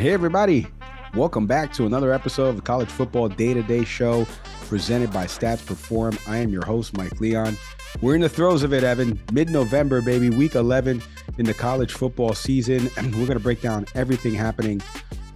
Hey, everybody. Welcome back to another episode of the College Football Day to Day Show presented by Stats Perform. I am your host, Mike Leon. We're in the throes of it, Evan. Mid November, baby, week 11 in the college football season. And we're going to break down everything happening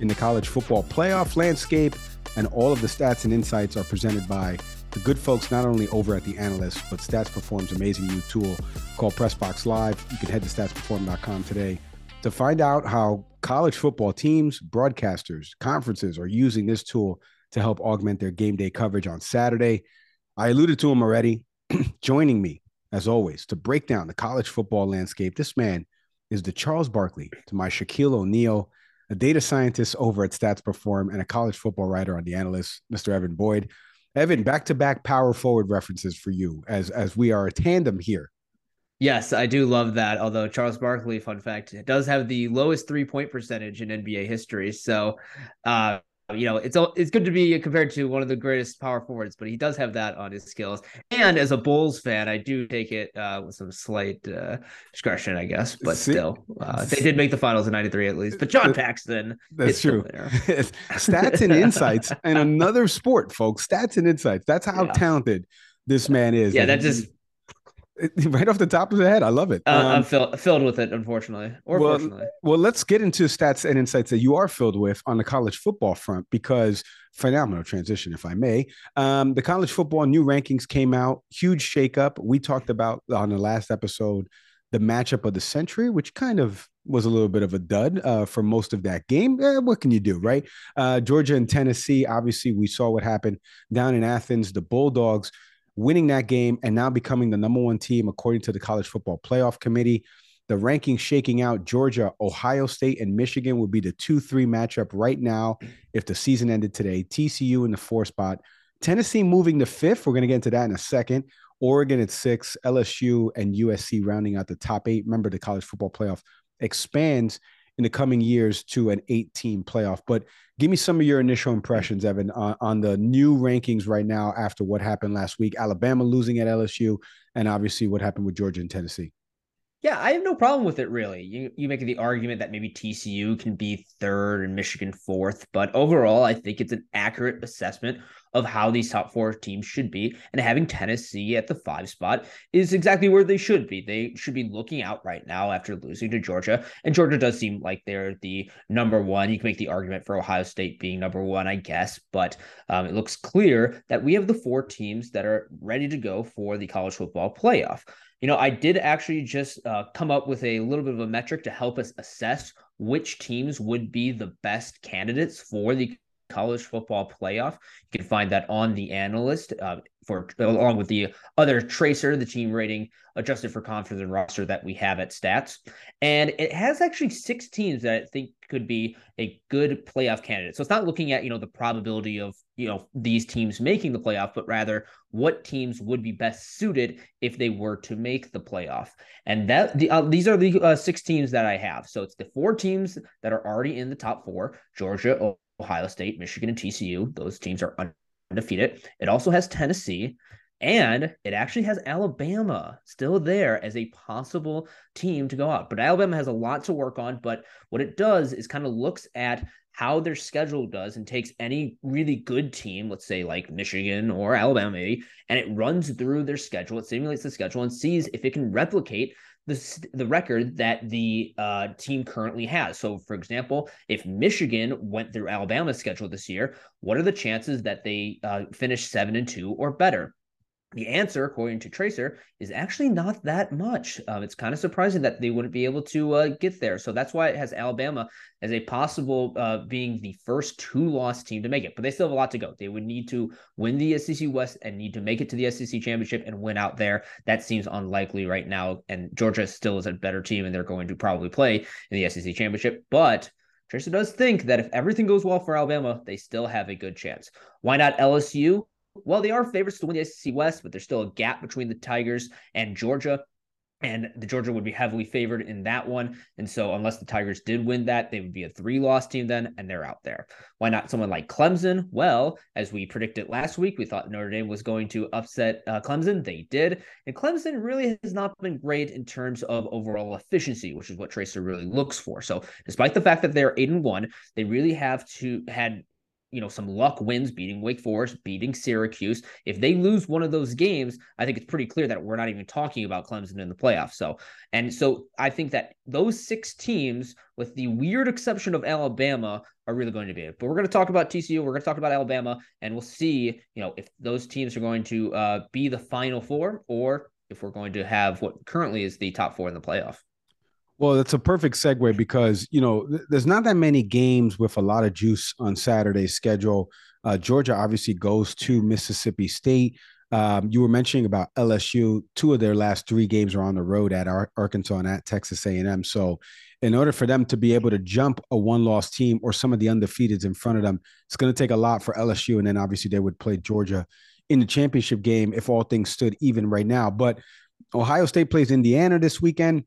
in the college football playoff landscape. And all of the stats and insights are presented by the good folks not only over at the analyst, but Stats Perform's amazing new tool called Pressbox Live. You can head to statsperform.com today to find out how college football teams, broadcasters, conferences are using this tool to help augment their game day coverage on Saturday. I alluded to him already. Joining me, as always, to break down the college football landscape, this man is the Charles Barkley to my Shaquille O'Neal, a data scientist over at Stats Perform and a college football writer on the analyst, Mr. Evan Boyd. Evan, back to back power forward references for you as as we are a tandem here Yes, I do love that. Although Charles Barkley, fun fact, does have the lowest three point percentage in NBA history. So, uh, you know, it's it's good to be compared to one of the greatest power forwards, but he does have that on his skills. And as a Bulls fan, I do take it uh, with some slight uh, discretion, I guess. But See, still, uh, they did make the finals in '93 at least. But John Paxson, that's true. Stats and insights, and another sport, folks. Stats and insights. That's how yeah. talented this man is. Yeah, that just right off the top of the head. I love it. Uh, um, I'm fill, filled with it, unfortunately, or well, fortunately. Well, let's get into stats and insights that you are filled with on the college football front because phenomenal transition, if I may. Um, the college football new rankings came out, huge shakeup. We talked about on the last episode the matchup of the century, which kind of was a little bit of a dud uh, for most of that game. Eh, what can you do, right? Uh, Georgia and Tennessee, obviously, we saw what happened down in Athens. The Bulldogs winning that game and now becoming the number one team according to the College Football Playoff Committee. The rankings shaking out Georgia, Ohio State, and Michigan would be the 2 3 matchup right now if the season ended today. TCU in the four spot. Tennessee moving to fifth. We're going to get into that in a second. Oregon at six, LSU and USC rounding out the top eight. Remember, the college football playoff expands in the coming years to an eight team playoff. But give me some of your initial impressions, Evan, on, on, the new rankings right now after what happened last week. Alabama losing at LSU, and obviously what happened with Georgia and Tennessee. Yeah, I have no problem with it really. You you make the argument that maybe TCU can be third and Michigan fourth, but overall, I think it's an accurate assessment of how these top four teams should be. And having Tennessee at the five spot is exactly where they should be. They should be looking out right now after losing to Georgia. And Georgia does seem like they're the number one. You can make the argument for Ohio State being number one, I guess, but um, it looks clear that we have the four teams that are ready to go for the college football playoff. You know, I did actually just uh, come up with a little bit of a metric to help us assess which teams would be the best candidates for the college football playoff. You can find that on the analyst uh, for along with the other TRACR, the team rating adjusted for conference and roster that we have at stats. And it has actually six teams that I think could be a good playoff candidate. So it's not looking at, you know, the probability of, you know, these teams making the playoff, but rather what teams would be best suited if they were to make the playoff. And that the uh, these are the uh, six teams that I have. So it's the four teams that are already in the top 4, Georgia, Ohio State, Michigan, and TCU. Those teams are undefeated. It also has Tennessee, and it actually has Alabama still there as a possible team to go out. But Alabama has a lot to work on. But what it does is kind of looks at how their schedule does and takes any really good team, let's say like Michigan or Alabama, maybe, and it runs through their schedule. It simulates the schedule and sees if it can replicate the, the record that the uh, team currently has. So, for example, if Michigan went through Alabama's schedule this year, what are the chances that they uh, finish seven and two or better? The answer, according to TRACR, is actually not that much. Um, it's kind of surprising that they wouldn't be able to uh, get there. So that's why it has Alabama as a possible uh, being the first two-loss team to make it. But they still have a lot to go. They would need to win the SEC West and need to make it to the SEC championship and win out there. That seems unlikely right now. And Georgia still is a better team, and they're going to probably play in the SEC championship. But TRACR does think that if everything goes well for Alabama, they still have a good chance. Why not LSU? Well, they are favorites to win the SEC West, but there's still a gap between the Tigers and Georgia. and the Georgia would be heavily favored in that one. And so, unless the Tigers did win that, they would be a three loss team then, and they're out there. Why not someone like Clemson? Well, as we predicted last week, we thought Notre Dame was going to upset uh, Clemson. They did. And Clemson really has not been great in terms of overall efficiency, which is what TRACR really looks for. So, despite the fact that they're eight and one, they really have to had you know some luck wins beating Wake Forest, beating Syracuse. If they lose one of those games, I think it's pretty clear that we're not even talking about Clemson in the playoffs. So, and so I think that those six teams, with the weird exception of Alabama, are really going to be it. But we're going to talk about TCU, we're going to talk about Alabama, and we'll see, you know, if those teams are going to uh, be the final four or if we're going to have what currently is the top four in the playoff. Well, that's a perfect segue because you know th- there's not that many games with a lot of juice on Saturday's schedule. Uh, Georgia obviously goes to Mississippi State. Um, you were mentioning about LSU. Two of their last three games are on the road at Ar- Arkansas and at Texas A&M. So, in order for them to be able to jump a one-loss team or some of the undefeateds in front of them, it's going to take a lot for LSU. And then obviously they would play Georgia in the championship game if all things stood even right now. But Ohio State plays Indiana this weekend.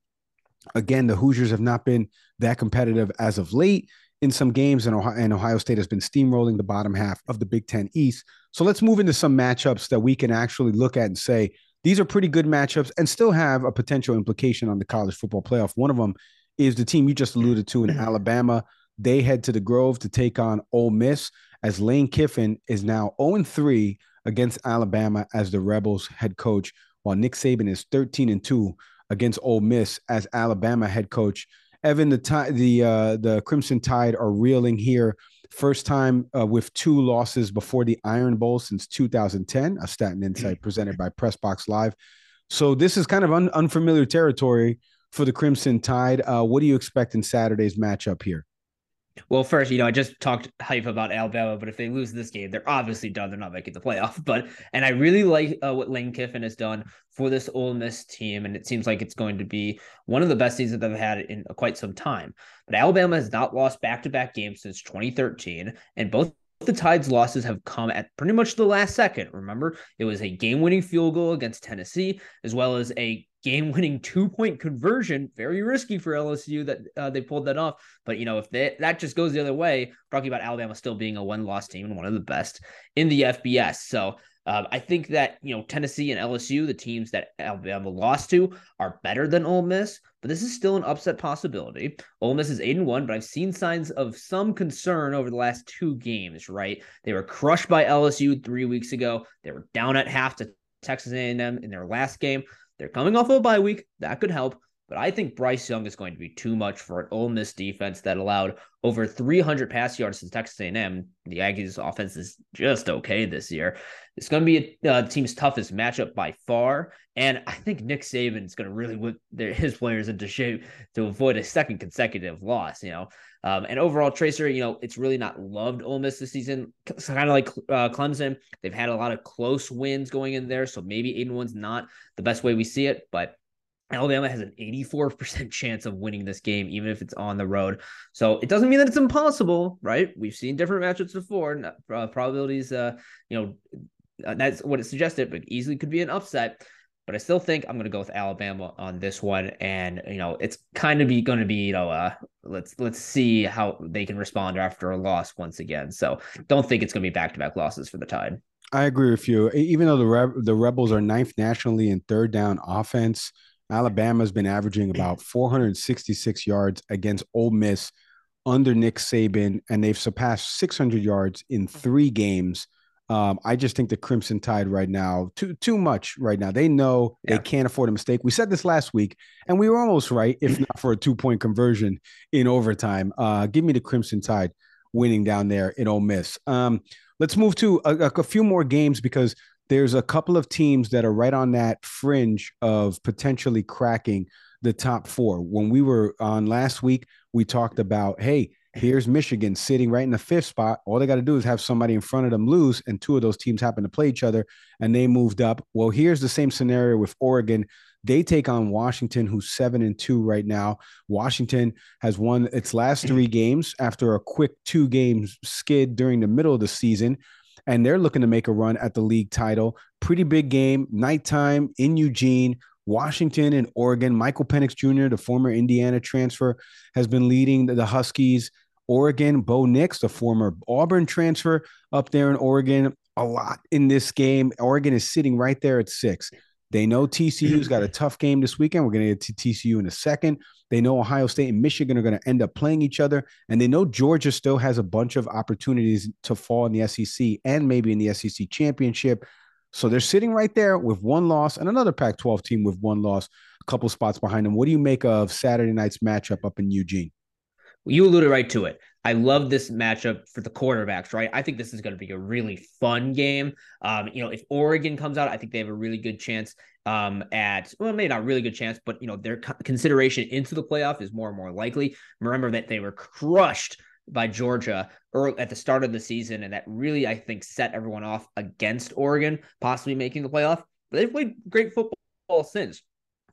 Again, the Hoosiers have not been that competitive as of late in some games, and Ohio, and Ohio State has been steamrolling the bottom half of the Big Ten East. So let's move into some matchups that we can actually look at and say these are pretty good matchups and still have a potential implication on the college football playoff. One of them is the team you just alluded to in Alabama. They head to the Grove to take on Ole Miss as Lane Kiffin is now 0 3 against Alabama as the Rebels head coach, while Nick Saban is 13 and 2 against Ole Miss as Alabama head coach. Evan, the t- the uh, the Crimson Tide are reeling here. First time uh, with two losses before the Iron Bowl since 2010. A stat and insight presented by Pressbox Live. So this is kind of un- unfamiliar territory for the Crimson Tide. Uh, what do you expect in Saturday's matchup here? Well, first, you know, I just talked hype about Alabama, but if they lose this game, they're obviously done. They're not making the playoff. But and I really like uh, what Lane Kiffin has done for this Ole Miss team, and it seems like it's going to be one of the best seasons that they've had in quite some time. But Alabama has not lost back-to-back games since 2013, and both the Tides losses have come at pretty much the last second. Remember, it was a game winning field goal against Tennessee, as well as a game winning two point conversion. Very risky for LSU that uh, they pulled that off. But, you know, if they, that just goes the other way, talking about Alabama still being a one loss team and one of the best in the FBS. So, um, I think that you know Tennessee and LSU, the teams that Alabama lost to, are better than Ole Miss, but this is still an upset possibility. Ole Miss is eight and one, but I've seen signs of some concern over the last two games. Right, they were crushed by LSU three weeks ago. They were down at half to Texas A&M in their last game. They're coming off of a bye week. That could help. But I think Bryce Young is going to be too much for an Ole Miss defense that allowed over 300 pass yards to Texas A&M. The Aggies' offense is just okay this year. It's going to be a, uh, team's toughest matchup by far, and I think Nick Saban is going to really put their, his players into shape to avoid a second consecutive loss. You know, um, and overall, TRACR, you know, it's really not loved Ole Miss this season. It's kind of like uh, Clemson. They've had a lot of close wins going in there, so maybe and one's not the best way we see it, but Alabama has an 84% chance of winning this game, even if it's on the road. So it doesn't mean that it's impossible, right? We've seen different matchups before. Uh, probabilities, uh, you know, uh, that's what it suggested, but easily could be an upset. But I still think I'm going to go with Alabama on this one, and you know, it's kind of be going to be, you know, uh, let's let's see how they can respond after a loss once again. So don't think it's going to be back to back losses for the Tide. I agree with you. Even though the Re- the Rebels are ninth nationally in third down offense Alabama's been averaging about 466 yards against Ole Miss under Nick Saban, and they've surpassed 600 yards in three games. Um, I just think the Crimson Tide right now too too much right now. They know yeah. they can't afford a mistake. We said this last week, and we were almost right, if not for a two point conversion in overtime. Uh, give me the Crimson Tide winning down there in Ole Miss. Um, let's move to a, a, few more games because there's a couple of teams that are right on that fringe of potentially cracking the top four. When we were on last week, we talked about, hey, here's Michigan sitting right in the fifth spot. All they got to do is have somebody in front of them lose, and two of those teams happen to play each other, and they moved up. Well, here's the same scenario with Oregon. They take on Washington, who's seven and two right now. Washington has won its last three games after a quick two games skid during the middle of the season and they're looking to make a run at the league title. Pretty big game, nighttime in Eugene. Washington and Oregon. Michael Penix Jr., the former Indiana transfer, has been leading the Huskies. Oregon, Bo Nix, the former Auburn transfer up there in Oregon, a lot in this game. Oregon is sitting right there at six. They know TCU's got a tough game this weekend. We're going to get to TCU in a second. They know Ohio State and Michigan are going to end up playing each other. And they know Georgia still has a bunch of opportunities to fall in the SEC and maybe in the SEC championship. So they're sitting right there with one loss and another Pac 12 team with one loss, a couple spots behind them. What do you make of Saturday night's matchup up in Eugene? You alluded right to it. I love this matchup for the quarterbacks, right? I think this is going to be a really fun game. Um, you know, if Oregon comes out, I think they have a really good chance um, at, well, maybe not really good chance, but, you know, their consideration into the playoff is more and more likely. Remember that they were crushed by Georgia early, at the start of the season, and that really, I think, set everyone off against Oregon possibly making the playoff. But they've played great football since.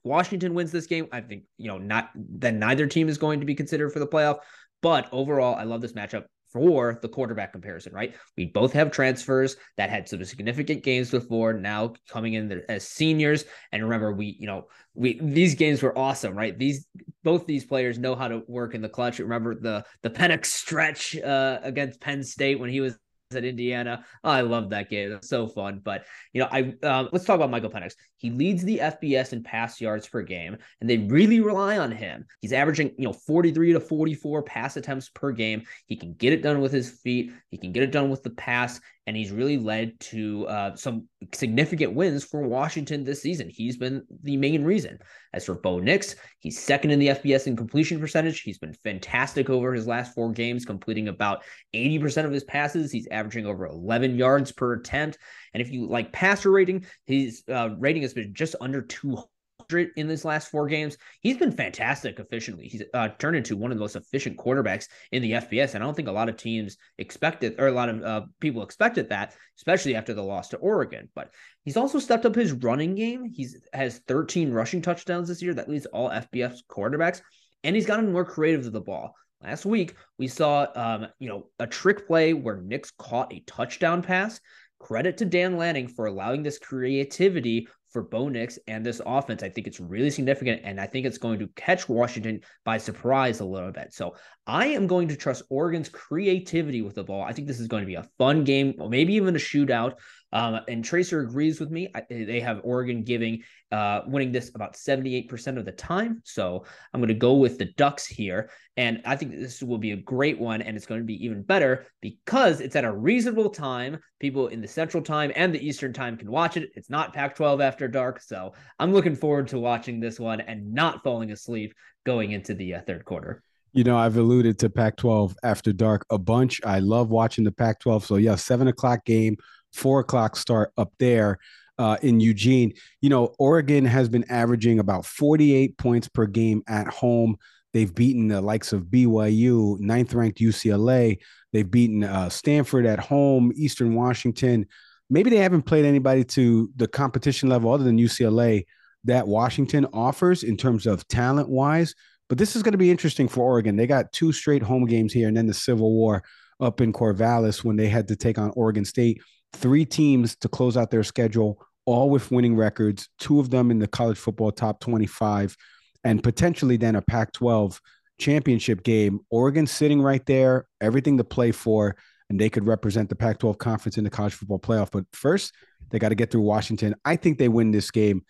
Washington wins this game, I think, you know, not then neither team is going to be considered for the playoff. But overall, I love this matchup for the quarterback comparison, right? We both have transfers that had some significant games before, now coming in as seniors. And remember, we, you know, we these games were awesome, right? These both these players know how to work in the clutch. Remember the the Penix stretch uh, against Penn State when he was at Indiana. I love that game. It's so fun. But you know, I um, let's talk about Michael Penix. He leads the FBS in pass yards per game, and they really rely on him. He's averaging you know 43 to 44 pass attempts per game. He can get it done with his feet. He can get it done with the pass, and he's really led to uh, some significant wins for Washington this season. He's been the main reason. As for Bo Nix, he's second in the FBS in completion percentage. He's been fantastic over his last four games, completing about 80% of his passes. He's averaging over 11 yards per attempt. And if you like passer rating, his uh, rating has been just under 200 in his last four games. He's been fantastic efficiently. He's uh, turned into one of the most efficient quarterbacks in the FBS. And I don't think a lot of teams expected, or a lot of uh, people expected that, especially after the loss to Oregon. But he's also stepped up his running game. He's has 13 rushing touchdowns this year. That leads all FBS quarterbacks. And he's gotten more creative to the ball. Last week, we saw, um, you know, a trick play where Nix caught a touchdown pass. Credit to Dan Lanning for allowing this creativity for Bo Nix and this offense. I think it's really significant, and I think it's going to catch Washington by surprise a little bit. So I am going to trust Oregon's creativity with the ball. I think this is going to be a fun game, maybe even a shootout. Um, and TRACR agrees with me. I, they have Oregon giving uh, winning this about 78% of the time. So I'm going to go with the Ducks here. And I think this will be a great one. And it's going to be even better because it's at a reasonable time. People in the Central Time and the Eastern Time can watch it. It's not Pac 12 after dark. So I'm looking forward to watching this one and not falling asleep going into the uh, third quarter. You know, I've alluded to Pac 12 after dark a bunch. I love watching the Pac 12. So, yeah, seven o'clock game four o'clock start up there uh, in Eugene. You know, Oregon has been averaging about 48 points per game at home. They've beaten the likes of BYU, ninth ranked UCLA. They've beaten uh, Stanford at home, Eastern Washington. Maybe they haven't played anybody to the competition level other than UCLA that Washington offers in terms of talent wise. But this is going to be interesting for Oregon. They got two straight home games here and then the Civil War up in Corvallis when they had to take on Oregon State three teams to close out their schedule, all with winning records, two of them in the college football top 25, and potentially then a Pac 12 championship game. Oregon sitting right there, everything to play for, and they could represent the Pac 12 conference in the college football playoff. But first, they got to get through Washington. I think they win this game.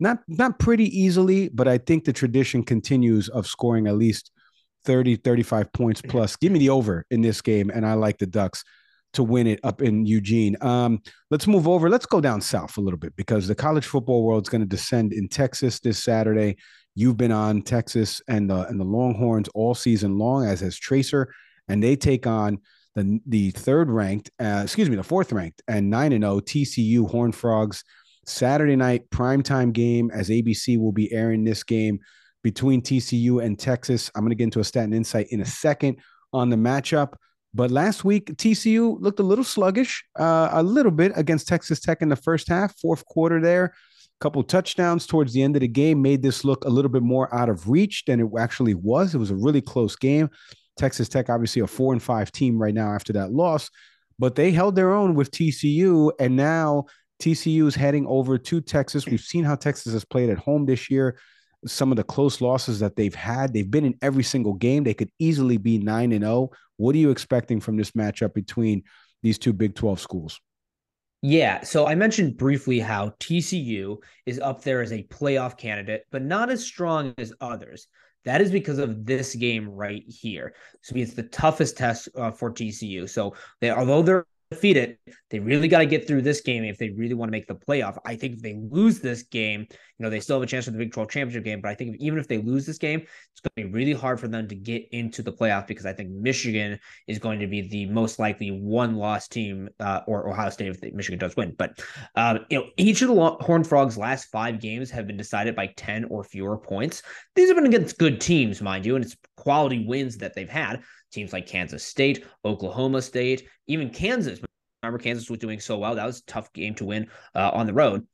Not not pretty easily, but I think the tradition continues of scoring at least 30, 35 points plus. Give me the over in this game, and I like the Ducks to win it up in Eugene. Um, let's move over. Let's go down south a little bit because the college football world is going to descend in Texas this Saturday. You've been on Texas and the and the Longhorns all season long, as has TRACR, and they take on the the third ranked, uh, excuse me, the fourth ranked and nine and zero oh TCU Horn Frogs. Saturday night primetime game as ABC will be airing this game between TCU and Texas. I'm going to get into a stat and insight in a second on the matchup. But last week, TCU looked a little sluggish, uh, a little bit against Texas Tech in the first half, fourth quarter there. A couple touchdowns towards the end of the game made this look a little bit more out of reach than it actually was. It was a really close game. Texas Tech, obviously, a four and five team right now after that loss, but they held their own with TCU. And now TCU is heading over to Texas. We've seen how Texas has played at home this year. Some of the close losses that they've had, they've been in every single game. They could easily be 9 and 0. What are you expecting from this matchup between these two Big 12 schools? Yeah, so I mentioned briefly how TCU is up there as a playoff candidate, but not as strong as others. That is because of this game right here. So it's the toughest test uh, for TCU. So they, although they're defeat it. They really got to get through this game if they really want to make the playoff. I think if they lose this game, you know, they still have a chance for the Big 12 championship game. But I think even if they lose this game, it's going to be really hard for them to get into the playoff because I think Michigan is going to be the most likely one loss team, uh, or Ohio State if the Michigan does win. But, um, you know, each of the Horned Frogs' last five games have been decided by 10 or fewer points. These have been against good teams, mind you, and it's quality wins that they've had teams like Kansas State, Oklahoma State, even Kansas. Remember, Kansas was doing so well. That was a tough game to win uh, on the road.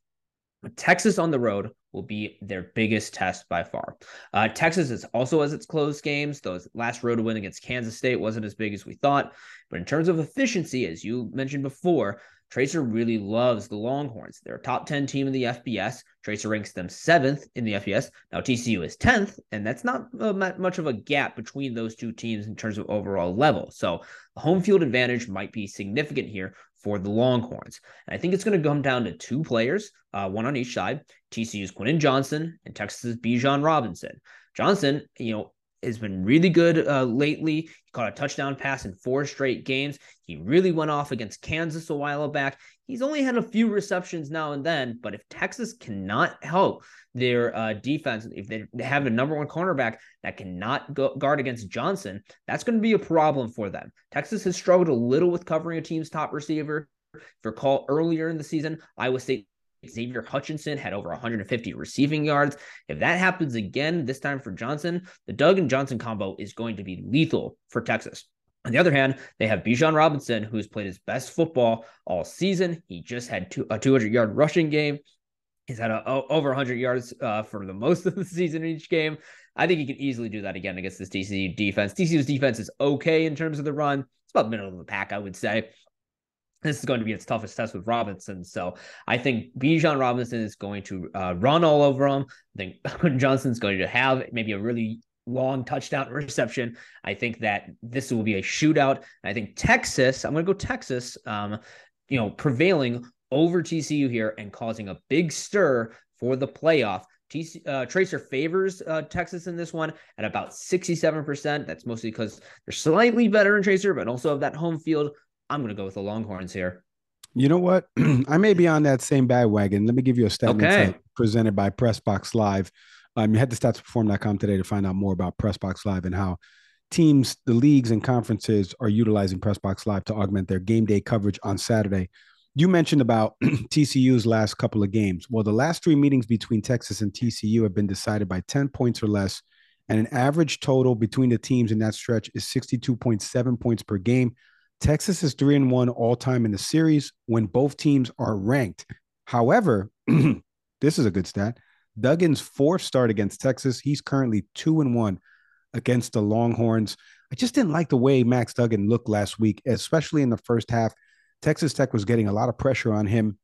Texas on the road will be their biggest test by far. Uh, Texas is also as its close games. Those last road win against Kansas State wasn't as big as we thought. But in terms of efficiency, as you mentioned before, TRACR really loves the Longhorns. They're a top 10 team in the FBS. TRACR ranks them seventh in the FBS. Now, TCU is 10th, and that's not uh, much of a gap between those two teams in terms of overall level. So, the home field advantage might be significant here for the Longhorns. And I think it's going to come down to two players, uh, one on each side TCU's Quentin Johnston and Texas's Bijan Robinson. Johnston, you know, has been really good uh, lately. He caught a touchdown pass in four straight games. He really went off against Kansas a while back. He's only had a few receptions now and then, but if Texas cannot help their uh, defense, if they have a number one cornerback that cannot go, guard against Johnston, that's going to be a problem for them. Texas has struggled a little with covering a team's top receiver. If you recall earlier in the season, Iowa State Xavier Hutchinson had over 150 receiving yards. If that happens again, this time for Johnston, the Doug and Johnston combo is going to be lethal for Texas. On the other hand, they have Bijan Robinson, who's played his best football all season. He just had two, a 200 yard rushing game. He's had a, over 100 yards uh, for the most of the season in each game. I think he can easily do that again against this TCU defense. TCU's defense is okay in terms of the run. It's about middle of the pack, I would say this is going to be its toughest test with Robinson. So I think Bijan Robinson is going to uh, run all over him. I think Quentin Johnston's going to have maybe a really long touchdown reception. I think that this will be a shootout. I think Texas, I'm going to go Texas, um, you know, prevailing over TCU here and causing a big stir for the playoff. Uh, TRACR favors uh, Texas in this one at about 67%. That's mostly because they're slightly better in TRACR, but also have that home field I'm going to go with the Longhorns here. You know what? I may be on that same bandwagon. Let me give you a statement okay. presented by Pressbox Live. Um, you head to statsperform.com today to find out more about Pressbox Live and how teams, the leagues, and conferences are utilizing Pressbox Live to augment their game day coverage on Saturday. You mentioned about TCU's last couple of games. Well, the last three meetings between Texas and TCU have been decided by 10 points or less, and an average total between the teams in that stretch is 62.7 points per game. Texas is three and one all time in the series when both teams are ranked. However, this is a good stat. Duggan's fourth start against Texas. He's currently two and one against the Longhorns. I just didn't like the way Max Duggan looked last week, especially in the first half. Texas Tech was getting a lot of pressure on him.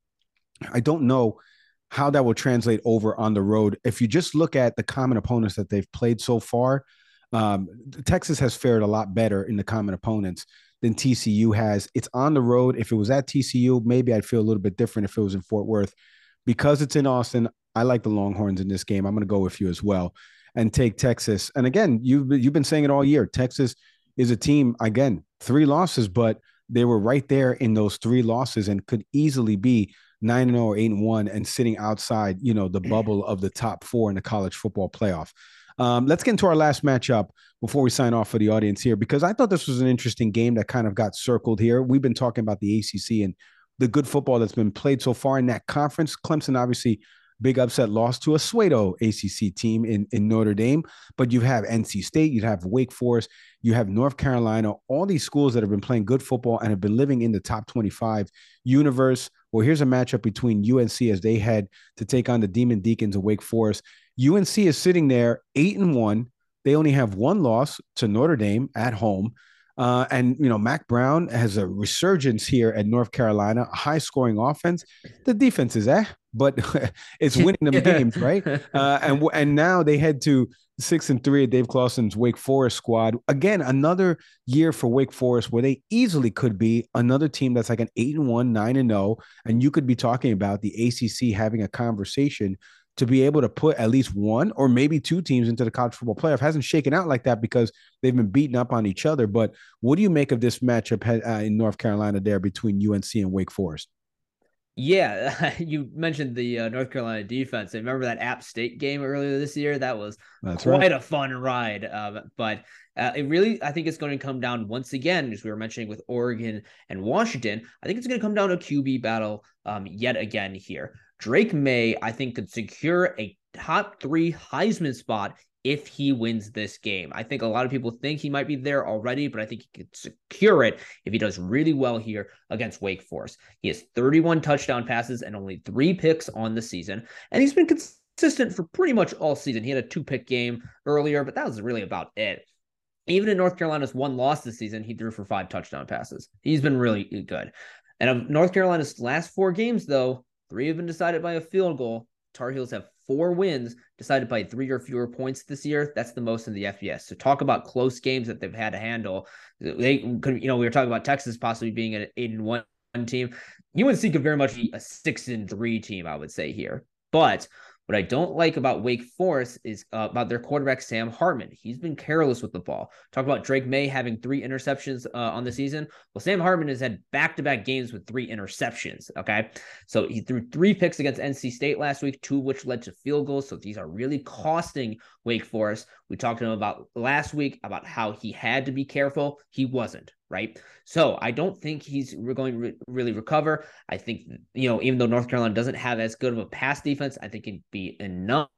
I don't know how that will translate over on the road. If you just look at the common opponents that they've played so far, um, Texas has fared a lot better in the common opponents than TCU has. It's on the road. If it was at TCU, maybe I'd feel a little bit different if it was in Fort Worth. Because it's in Austin, I like the Longhorns in this game. I'm going to go with you as well and take Texas. And again, you've you've been saying it all year. Texas is a team again, three losses, but they were right there in those three losses and could easily be 9 and 0 or 8 and 1 and sitting outside, you know, the bubble of the top 4 in the college football playoff. Um, let's get into our last matchup before we sign off for the audience here, because I thought this was an interesting game that kind of got circled here. We've been talking about the ACC and the good football that's been played so far in that conference. Clemson, obviously, big upset loss to a pseudo ACC team in, in Notre Dame, but you have NC State, you have Wake Forest, you have North Carolina, all these schools that have been playing good football and have been living in the top 25 universe. Well, here's a matchup between UNC as they head to take on the Demon Deacons of Wake Forest. UNC is sitting there eight and one. They only have one loss to Notre Dame at home. Uh, and you know, Mack Brown has a resurgence here at North Carolina, a high scoring offense. The defense is eh, but it's winning them games, right? Uh, and and now they head to six and three at Dave Clawson's Wake Forest squad. Again, another year for Wake Forest where they easily could be another team that's like an eight and one, nine and zero, oh, and you could be talking about the ACC having a conversation to be able to put at least one or maybe two teams into the college football playoff hasn't shaken out like that because they've been beaten up on each other. But what do you make of this matchup uh, in North Carolina there between UNC and Wake Forest? Yeah, you mentioned the uh, North Carolina defense. I remember that App State game earlier this year. That was That's quite right. a fun ride. Um, but uh, it really, I think it's going to come down once again, as we were mentioning with Oregon and Washington. I think it's going to come down to a QB battle um, yet again here. Drake Maye, I think, could secure a top three Heisman spot if he wins this game. I think a lot of people think he might be there already, but I think he could secure it if he does really well here against Wake Forest. He has 31 touchdown passes and only three picks on the season, and he's been consistent for pretty much all season. He had a two pick game earlier, but that was really about it. Even in North Carolina's one loss this season, he threw for five touchdown passes. He's been really good. And of North Carolina's last four games, though, three have been decided by a field goal. Tar Heels have four wins decided by three or fewer points this year. That's the most in the FBS. So talk about close games that they've had to handle. They could, you know, we were talking about Texas possibly being an eight and one team. UNC could very much be a six and three team, I would say here. But what I don't like about Wake Forest is uh, about their quarterback, Sam Hartman. He's been careless with the ball. Talk about Drake Maye having three interceptions uh, on the season. Well, Sam Hartman has had back to back games with three interceptions. Okay. So he threw three picks against NC State last week, two of which led to field goals. So these are really costing Wake Forest. We talked to him about last week about how he had to be careful. He wasn't right? So I don't think he's going to re- really recover. I think, you know, even though North Carolina doesn't have as good of a pass defense, I think it'd be enough.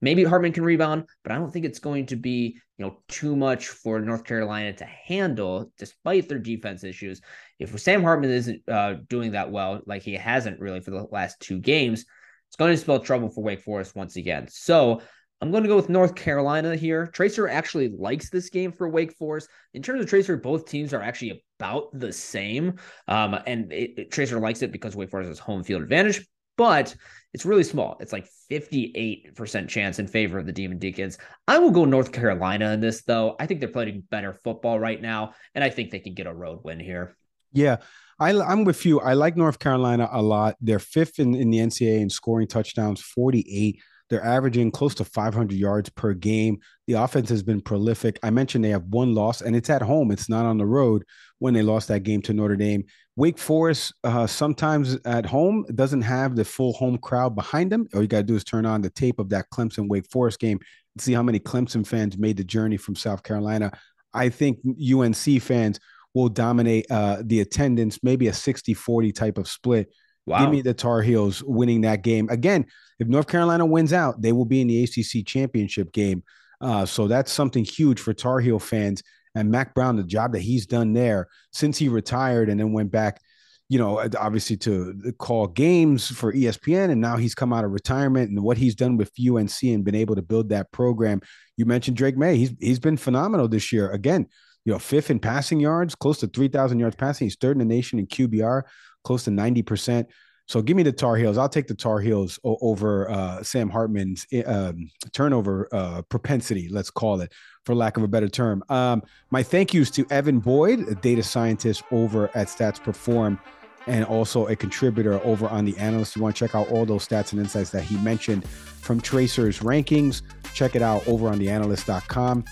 Maybe Hartman can rebound, but I don't think it's going to be, you know, too much for North Carolina to handle despite their defense issues. If Sam Hartman isn't uh, doing that well, like he hasn't really for the last two games, it's going to spell trouble for Wake Forest once again. So I'm going to go with North Carolina here. TRACR actually likes this game for Wake Forest. In terms of TRACR, both teams are actually about the same. Um, and it, it, TRACR likes it because Wake Forest has home field advantage, but it's really small. It's like 58% chance in favor of the Demon Deacons. I will go North Carolina in this, though. I think they're playing better football right now, and I think they can get a road win here. Yeah. I, am with you. I like North Carolina a lot. They're fifth in, in the NCAA in scoring touchdowns, 48. They're averaging close to 500 yards per game. The offense has been prolific. I mentioned they have one loss, and it's at home. It's not on the road when they lost that game to Notre Dame. Wake Forest, uh, sometimes at home, doesn't have the full home crowd behind them. All you got to do is turn on the tape of that Clemson Wake Forest game and see how many Clemson fans made the journey from South Carolina. I think UNC fans will dominate uh, the attendance, maybe a 60 40 type of split Wow. Give me the Tar Heels winning that game. Again, if North Carolina wins out, they will be in the ACC championship game. Uh, so that's something huge for Tar Heel fans. And Mack Brown, the job that he's done there since he retired and then went back, you know, obviously to call games for ESPN. And now he's come out of retirement and what he's done with UNC and been able to build that program. You mentioned Drake Maye. He's he's been phenomenal this year. Again, you know, fifth in passing yards, close to 3,000 yards passing. He's third in the nation in QBR close to 90%. So give me the Tar Heels. I'll take the Tar Heels over uh, Sam Hartman's eh, um, turnover uh, propensity, let's call it, for lack of a better term. Um, my thank yous to Evan Boyd, a data scientist over at Stats Perform, and also a contributor over on the analyst. You want to check out all those stats and insights that he mentioned from TRACR's rankings. Check it out over on theanalyst.com.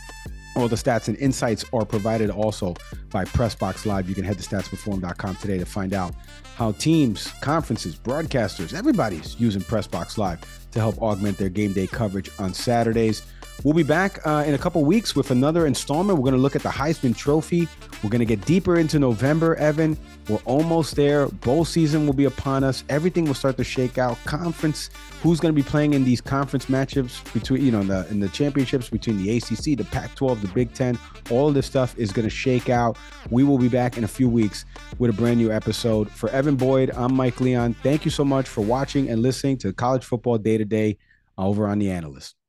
All the stats and insights are provided also by Pressbox Live. You can head to statsperform.com today to find out how teams, conferences, broadcasters, everybody's using Pressbox Live to help augment their game day coverage on Saturdays. We'll be back uh, in a couple weeks with another installment. We're going to look at the Heisman Trophy. We're going to get deeper into November, Evan. We're almost there. Bowl season will be upon us. Everything will start to shake out. Conference, who's going to be playing in these conference matchups between, you know, in the, in the championships between the ACC, the Pac 12, the Big Ten. All of this stuff is going to shake out. We will be back in a few weeks with a brand new episode. For Evan Boyd, I'm Mike Leon. Thank you so much for watching and listening to College Football Day to Day over on The Analyst.